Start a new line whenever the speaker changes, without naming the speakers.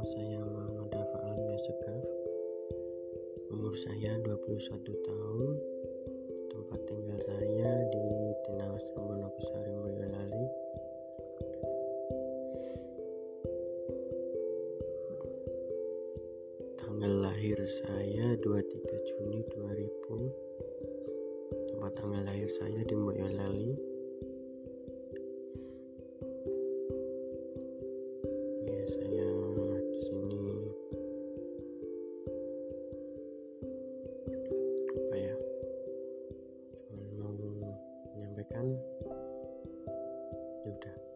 saya Muhammad Dafa Alam Yasegaf Umur saya 21 tahun. Tempat tinggal saya di Tinawas Monokusari Boyolali Tanggal lahir saya 23 Juni 2000 Tempat tanggal lahir saya di Boyolali saya menyampaikan ya udah